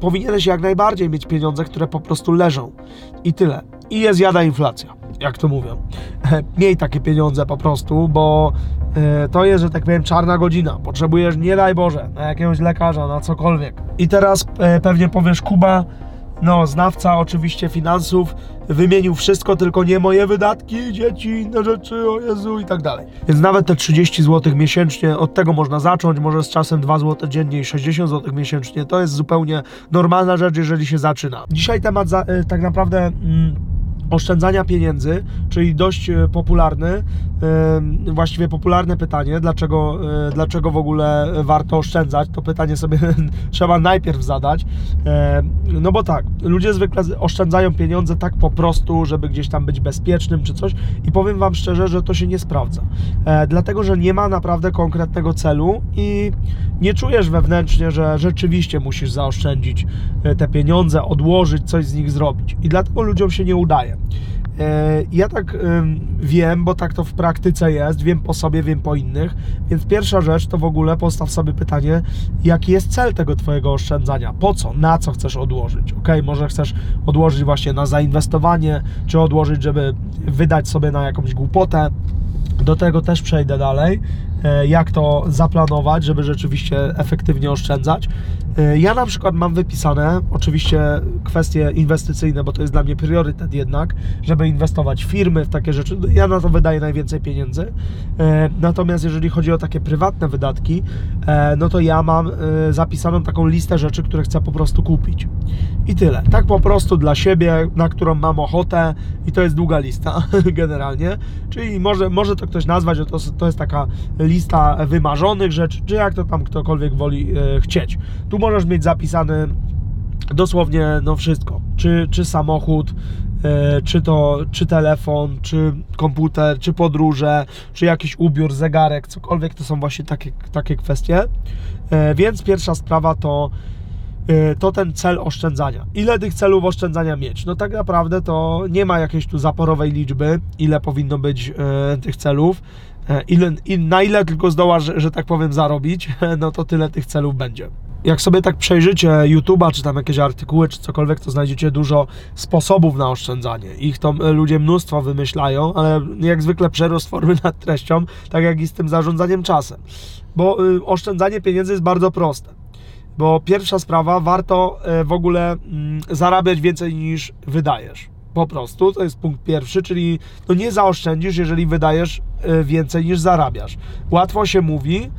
powinieneś jak najbardziej mieć pieniądze, które po prostu leżą. I tyle. I jest jada inflacja, jak to mówią. Miej takie pieniądze po prostu, bo e, to jest, że tak powiem, czarna godzina. Potrzebujesz, nie daj Boże, na jakiegoś lekarza, na cokolwiek. I teraz e, pewnie powiesz, Kuba, no, znawca oczywiście finansów wymienił wszystko, tylko nie moje wydatki, dzieci, inne rzeczy, o Jezu i tak dalej. Więc nawet te 30 zł miesięcznie, od tego można zacząć, może z czasem 2 zł dziennie i 60 zł miesięcznie, to jest zupełnie normalna rzecz, jeżeli się zaczyna. Dzisiaj temat za, y, tak naprawdę... Mm, oszczędzania pieniędzy, czyli dość e, popularny, e, właściwie popularne pytanie, dlaczego, e, dlaczego w ogóle warto oszczędzać, to pytanie sobie trzeba najpierw zadać. No bo tak, ludzie zwykle oszczędzają pieniądze tak po prostu, żeby gdzieś tam być bezpiecznym czy coś i powiem Wam szczerze, że to się nie sprawdza. Dlatego, że nie ma naprawdę konkretnego celu i nie czujesz wewnętrznie, że rzeczywiście musisz zaoszczędzić te pieniądze, odłożyć, coś z nich zrobić. I dlatego ludziom się nie udaje. E, ja tak wiem, bo tak to w praktyce jest, wiem po sobie, wiem po innych, więc pierwsza rzecz to w ogóle postaw sobie pytanie, jaki jest cel tego Twojego oszczędzania, po co, na co chcesz odłożyć, ok, może chcesz odłożyć właśnie na zainwestowanie, czy odłożyć, żeby wydać sobie na jakąś głupotę, do tego też przejdę dalej, e, jak to zaplanować, żeby rzeczywiście efektywnie oszczędzać. E, ja na przykład mam wypisane, oczywiście kwestie inwestycyjne, bo to jest dla mnie priorytet jednak, żeby inwestować w firmy, w takie rzeczy. Ja na to wydaję najwięcej pieniędzy. E, natomiast jeżeli chodzi o takie prywatne wydatki, no to ja mam zapisaną taką listę rzeczy, które chcę po prostu kupić. I tyle. Tak po prostu dla siebie, na którą mam ochotę i to jest długa lista generalnie. Czyli może, może to ktoś nazwać, że to, to jest taka lista wymarzonych rzeczy, czy jak to tam ktokolwiek woli e, chcieć. Tu możesz mieć zapisany dosłownie no wszystko. Czy, czy samochód, e, czy to, czy telefon, czy komputer, czy podróże, czy jakiś ubiór, zegarek, cokolwiek, to są właśnie takie, takie kwestie. E, więc pierwsza sprawa to Y, to ten cel oszczędzania. Ile tych celów oszczędzania mieć? No tak naprawdę to nie ma jakiejś tu zaporowej liczby, ile powinno być tych celów. Ile, na ile tylko zdołasz, że, że tak powiem, zarobić, no to tyle tych celów będzie. Jak sobie tak przejrzycie YouTube'a, czy tam jakieś artykuły, czy cokolwiek, to znajdziecie dużo sposobów na oszczędzanie. Ich to ludzie mnóstwo wymyślają, ale jak zwykle przerost formy nad treścią, tak jak i z tym zarządzaniem czasem. Bo oszczędzanie pieniędzy jest bardzo proste bo pierwsza sprawa, warto e, w ogóle mm, zarabiać więcej niż wydajesz. Po prostu, to jest punkt pierwszy, czyli no nie zaoszczędzisz, jeżeli wydajesz e, więcej niż zarabiasz. Łatwo się mówi, e,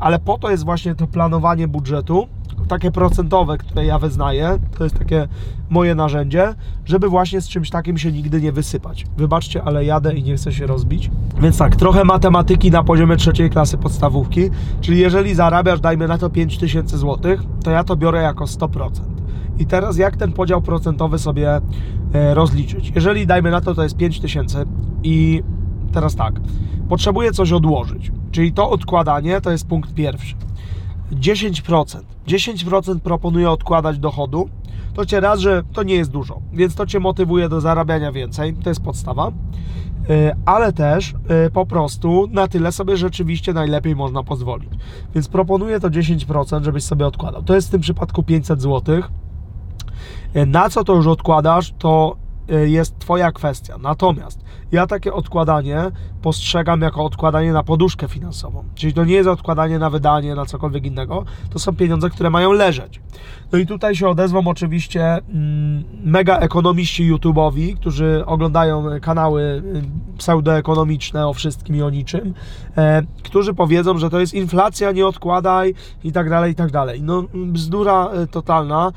ale po to jest właśnie to planowanie budżetu, takie procentowe, które ja wyznaję, to jest takie moje narzędzie, żeby właśnie z czymś takim się nigdy nie wysypać. Wybaczcie, ale jadę i nie chcę się rozbić. Więc tak, trochę matematyki na poziomie trzeciej klasy podstawówki, czyli jeżeli zarabiasz, dajmy na to 5000 zł, to ja to biorę jako 100%. I teraz jak ten podział procentowy sobie e, rozliczyć? Jeżeli dajmy na to, to jest 5000 i teraz tak, potrzebuję coś odłożyć, czyli to odkładanie to jest punkt pierwszy. 10%. 10% proponuję odkładać dochodu, to cię raz, że to nie jest dużo, więc to cię motywuje do zarabiania więcej, to jest podstawa, e, ale też e, po prostu na tyle sobie rzeczywiście najlepiej można pozwolić. Więc proponuję to 10%, żebyś sobie odkładał. To jest w tym przypadku 500 zł. E, na co to już odkładasz, to jest Twoja kwestia. Natomiast ja takie odkładanie postrzegam jako odkładanie na poduszkę finansową. Czyli to nie jest odkładanie na wydanie, na cokolwiek innego. To są pieniądze, które mają leżeć. No i tutaj się odezwą oczywiście mm, mega ekonomiści YouTube'owi, którzy oglądają kanały y, pseudoekonomiczne o wszystkim i o niczym, e, którzy powiedzą, że to jest inflacja, nie odkładaj i tak dalej, i tak dalej. No bzdura y, totalna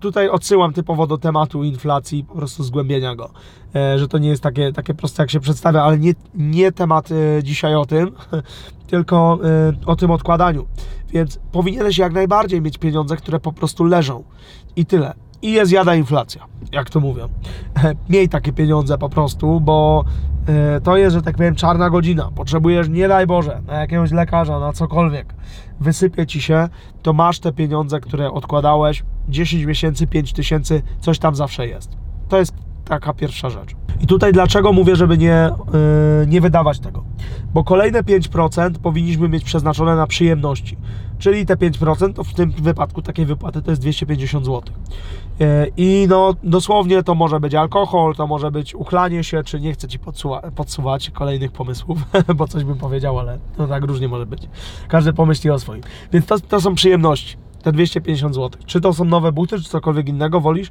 tutaj odsyłam typowo do tematu inflacji, po prostu zgłębienia go, e, że to nie jest takie, takie proste jak się przedstawia, ale nie, nie temat e, dzisiaj o tym, tylko o tym odkładaniu. Więc powinieneś jak najbardziej mieć pieniądze, które po prostu leżą i tyle. I jest jada inflacja, jak to mówią. Miej takie pieniądze po prostu, bo to jest, że tak powiem, czarna godzina. Potrzebujesz, nie daj Boże, na jakiegoś lekarza, na cokolwiek. Wysypie ci się, to masz te pieniądze, które odkładałeś, 10 miesięcy, 5 tysięcy, coś tam zawsze jest. To jest taka pierwsza rzecz. I tutaj dlaczego mówię, żeby nie, yy, nie wydawać tego? Bo kolejne 5% powinniśmy mieć przeznaczone na przyjemności. Czyli te 5% to w tym wypadku takiej wypłaty to jest 250 zł. E, I no dosłownie to może być alkohol, to może być uchlanie się, czy nie chcę Ci podsuwa- podsuwać kolejnych pomysłów, bo coś bym powiedział, ale no tak różnie może być. Każdy pomyśli o swoim. Więc to, to są przyjemności te 250 zł. Czy to są nowe buty, czy cokolwiek innego wolisz,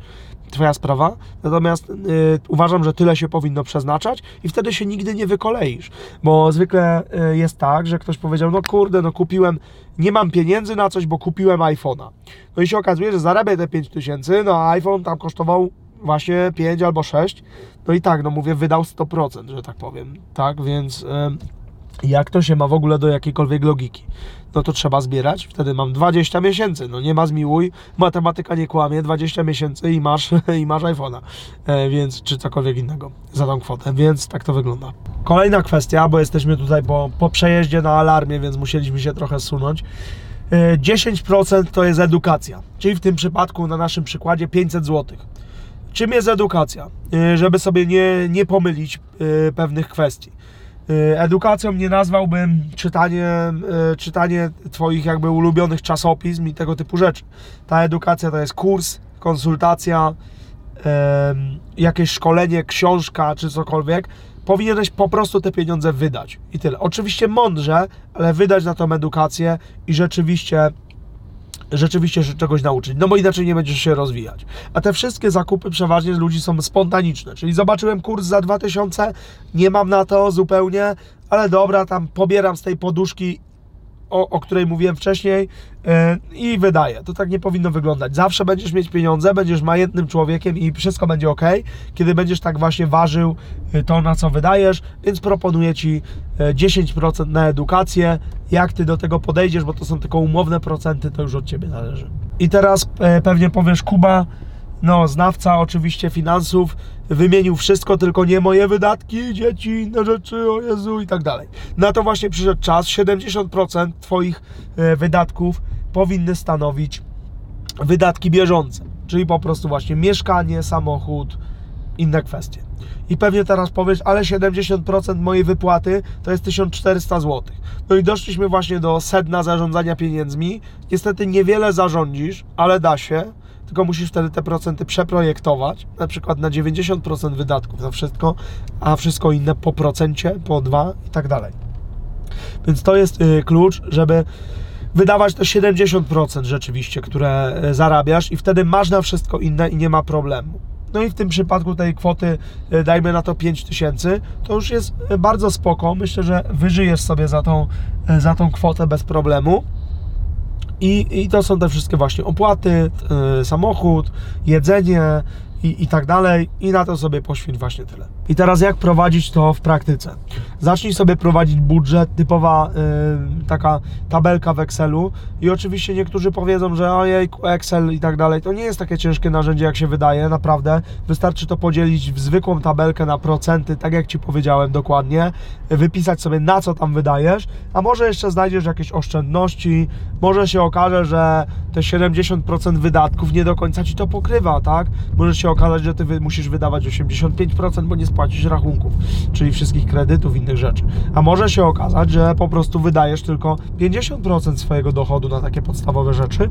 Twoja sprawa. Natomiast y, uważam, że tyle się powinno przeznaczać i wtedy się nigdy nie wykoleisz. Bo zwykle y, jest tak, że ktoś powiedział, no kurde, no kupiłem, nie mam pieniędzy na coś, bo kupiłem iPhone'a. No i się okazuje, że zarabia te 5000, no a iPhone tam kosztował właśnie 5 albo 6. No i tak, no mówię, wydał 100%, że tak powiem. Tak, więc... Y, jak to się ma w ogóle do jakiejkolwiek logiki? No to trzeba zbierać, wtedy mam 20 miesięcy, no nie ma zmiłuj, matematyka nie kłamie, 20 miesięcy i masz, i masz iPhone'a, e, więc, czy cokolwiek innego za tą kwotę, więc tak to wygląda. Kolejna kwestia, bo jesteśmy tutaj po, po przejeździe na alarmie, więc musieliśmy się trochę sunąć. E, 10% to jest edukacja, czyli w tym przypadku, na naszym przykładzie 500 zł. Czym jest edukacja? E, żeby sobie nie, nie pomylić e, pewnych kwestii. Y, edukacją nie nazwałbym czytanie, y, czytanie Twoich jakby ulubionych czasopism i tego typu rzeczy. Ta edukacja to jest kurs, konsultacja, jakieś szkolenie, książka czy cokolwiek. Powinieneś po prostu te pieniądze wydać i tyle. Oczywiście mądrze, ale wydać na tą edukację i rzeczywiście rzeczywiście się czegoś nauczyć, no bo inaczej nie będziesz się rozwijać. A te wszystkie zakupy przeważnie z ludzi są spontaniczne, czyli zobaczyłem kurs za 2000, nie mam na to zupełnie, ale dobra, tam pobieram z tej poduszki o, o, której mówiłem wcześniej yy, i wydaje. To tak nie powinno wyglądać. Zawsze będziesz mieć pieniądze, będziesz majętnym człowiekiem i wszystko będzie ok, kiedy będziesz tak właśnie ważył y, to, na co wydajesz, więc proponuję Ci 10% y, na edukację. Jak Ty do tego podejdziesz, bo to są tylko umowne procenty, to już od Ciebie zależy. I teraz pewnie powiesz, Kuba, no, znawca oczywiście finansów, wymienił wszystko, tylko nie moje wydatki, dzieci, inne rzeczy, o Jezu i tak dalej. Na to właśnie przyszedł czas. 70% Twoich e, wydatków powinny stanowić wydatki bieżące, czyli po prostu właśnie mieszkanie, samochód, inne kwestie. I pewnie teraz powiesz, ale 70% mojej wypłaty to jest 1400 zł. No i doszliśmy właśnie do sedna zarządzania pieniędzmi. Niestety niewiele zarządzisz, ale da się tylko musisz wtedy te procenty przeprojektować, na przykład na 90% wydatków za wszystko, a wszystko inne po procencie, po dwa i tak dalej. Więc to jest y, klucz, żeby wydawać to 70% rzeczywiście, które y, zarabiasz i wtedy masz na wszystko inne i nie ma problemu. No i w tym przypadku tej kwoty, y, dajmy na to 5000, to już jest bardzo spoko. Myślę, że wyżyjesz sobie za tą, za tą kwotę bez problemu. I, I to są te wszystkie właśnie opłaty, yy, samochód, jedzenie i, i tak dalej. I na to sobie poświęć właśnie tyle. I teraz jak prowadzić to w praktyce? Zacznij sobie prowadzić budżet, typowa yy, taka tabelka w Excelu i oczywiście niektórzy powiedzą, że ojej, Excel i tak dalej, to nie jest takie ciężkie narzędzie jak się wydaje, naprawdę. Wystarczy to podzielić w zwykłą tabelkę na procenty, tak jak Ci powiedziałem dokładnie, wypisać sobie na co tam wydajesz, a może jeszcze znajdziesz jakieś oszczędności, może się okaże, że te 70% wydatków nie do końca Ci to pokrywa, tak? Może się okazać, że Ty musisz wydawać 85%, bo nie spłacisz rachunków, czyli wszystkich kredytów, innych rzeczy. A może się okazać, że po prostu wydajesz tylko 50% swojego dochodu na takie podstawowe rzeczy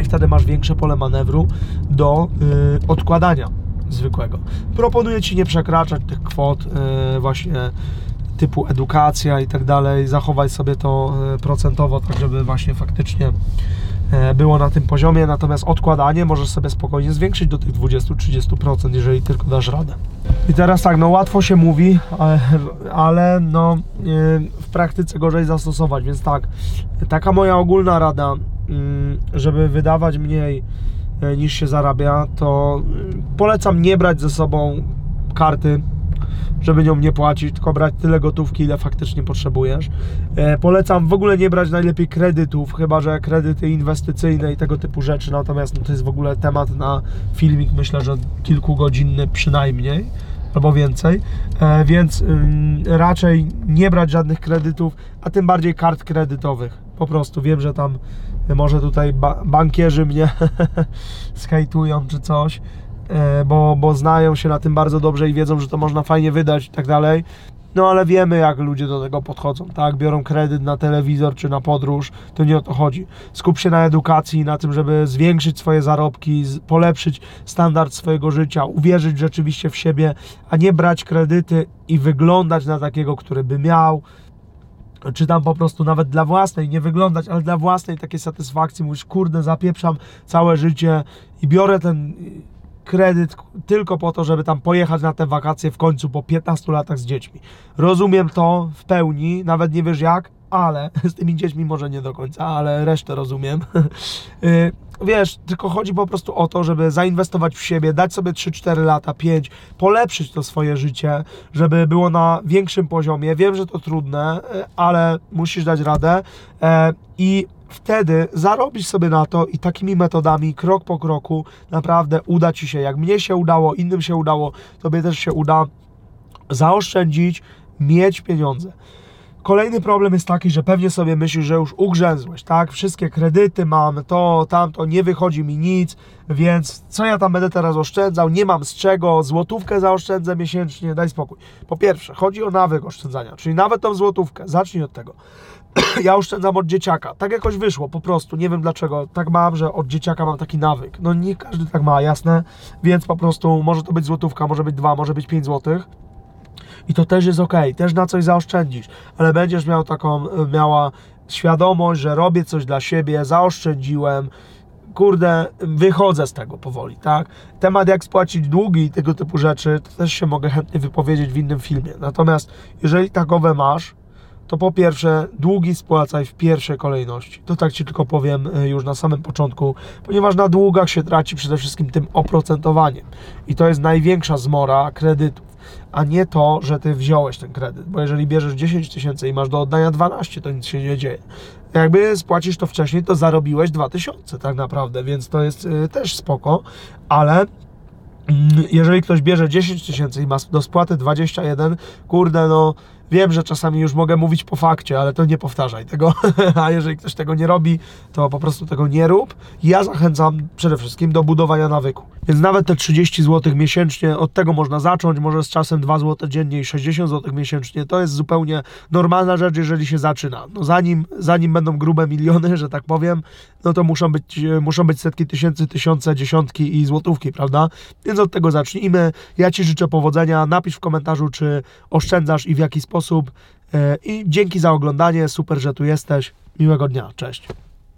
i wtedy masz większe pole manewru do yy, odkładania zwykłego. Proponuję Ci nie przekraczać tych kwot yy, właśnie typu edukacja i tak dalej, zachować sobie to yy, procentowo, tak żeby właśnie faktycznie było na tym poziomie, natomiast odkładanie możesz sobie spokojnie zwiększyć do tych 20-30%, jeżeli tylko dasz radę. I teraz tak, no łatwo się mówi, ale, ale no e, w praktyce gorzej zastosować, więc tak, taka moja ogólna rada, mm, żeby wydawać mniej e, niż się zarabia, to polecam nie brać ze sobą karty żeby nią nie płacić, tylko brać tyle gotówki, ile faktycznie potrzebujesz. E, polecam w ogóle nie brać najlepiej kredytów, chyba że kredyty inwestycyjne i tego typu rzeczy, natomiast no, to jest w ogóle temat na filmik, myślę, że kilkugodzinny przynajmniej albo więcej, e, więc raczej nie brać żadnych kredytów, a tym bardziej kart kredytowych. Po prostu wiem, że tam może tutaj ba bankierzy mnie skajtują czy coś, bo, bo znają się na tym bardzo dobrze i wiedzą, że to można fajnie wydać i tak dalej. No ale wiemy, jak ludzie do tego podchodzą, tak? Biorą kredyt na telewizor czy na podróż, to nie o to chodzi. Skup się na edukacji, na tym, żeby zwiększyć swoje zarobki, polepszyć standard swojego życia, uwierzyć rzeczywiście w siebie, a nie brać kredyty i wyglądać na takiego, który by miał, czy tam po prostu nawet dla własnej, nie wyglądać, ale dla własnej takiej satysfakcji, mówisz, kurde, zapieprzam całe życie i biorę ten kredyt tylko po to, żeby tam pojechać na te wakacje w końcu po 15 latach z dziećmi. Rozumiem to w pełni, nawet nie wiesz jak, ale z tymi dziećmi może nie do końca, ale resztę rozumiem. Y, Wiesz, tylko chodzi po prostu o to, żeby zainwestować w siebie, dać sobie 3-4 lata, 5, polepszyć to swoje życie, żeby było na większym poziomie. Wiem, że to trudne, y, ale musisz dać radę e, i wtedy zarobisz sobie na to i takimi metodami, krok po kroku, naprawdę uda Ci się. Jak mnie się udało, innym się udało, Tobie też się uda zaoszczędzić, mieć pieniądze. Kolejny problem jest taki, że pewnie sobie myślisz, że już ugrzęzłeś, tak? Wszystkie kredyty mam, to, tamto, nie wychodzi mi nic, więc co ja tam będę teraz oszczędzał? Nie mam z czego, złotówkę zaoszczędzę miesięcznie, daj spokój. Po pierwsze, chodzi o nawyk oszczędzania, czyli nawet tą złotówkę, zacznij od tego. ja oszczędzam od dzieciaka, tak jakoś wyszło, po prostu, nie wiem dlaczego, tak mam, że od dzieciaka mam taki nawyk. No nie każdy tak ma, jasne, więc po prostu może to być złotówka, może być dwa, może być pięć złotych. I to też jest ok, też na coś zaoszczędzisz, ale będziesz miał taką, miała świadomość, że robię coś dla siebie, zaoszczędziłem, kurde, wychodzę z tego powoli, tak? Temat jak spłacić długi i tego typu rzeczy, to też się mogę chętnie wypowiedzieć w innym filmie. Natomiast jeżeli takowe masz, to po pierwsze długi spłacaj w pierwszej kolejności. To tak Ci tylko powiem y, już na samym początku, ponieważ na długach się traci przede wszystkim tym oprocentowaniem. I to jest największa zmora kredytów, a nie to, że Ty wziąłeś ten kredyt. Bo jeżeli bierzesz 10 tysięcy i masz do oddania 12, to nic się nie dzieje. Jakby spłacisz to wcześniej, to zarobiłeś 2000 tak naprawdę, więc to jest y, też spoko, ale Mm, jeżeli ktoś bierze 10 tysięcy i ma do spłaty 21, kurde, no wiem, że czasami już mogę mówić po fakcie, ale to nie powtarzaj tego. A jeżeli ktoś tego nie robi, to po prostu tego nie rób. Ja zachęcam przede wszystkim do budowania nawyku. Więc nawet te 30 zł miesięcznie, od tego można zacząć, może z czasem 2 zł dziennie i 60 zł miesięcznie, to jest zupełnie normalna rzecz, jeżeli się zaczyna. No zanim, zanim będą grube miliony, że tak powiem, no to muszą być, muszą być setki tysięcy, tysiące, dziesiątki i złotówki, prawda? Więc od tego zacznijmy. Ja Ci życzę powodzenia. Napisz w komentarzu, czy oszczędzasz i w jaki sposób. E, I dzięki za oglądanie. Super, że tu jesteś. Miłego dnia. Cześć.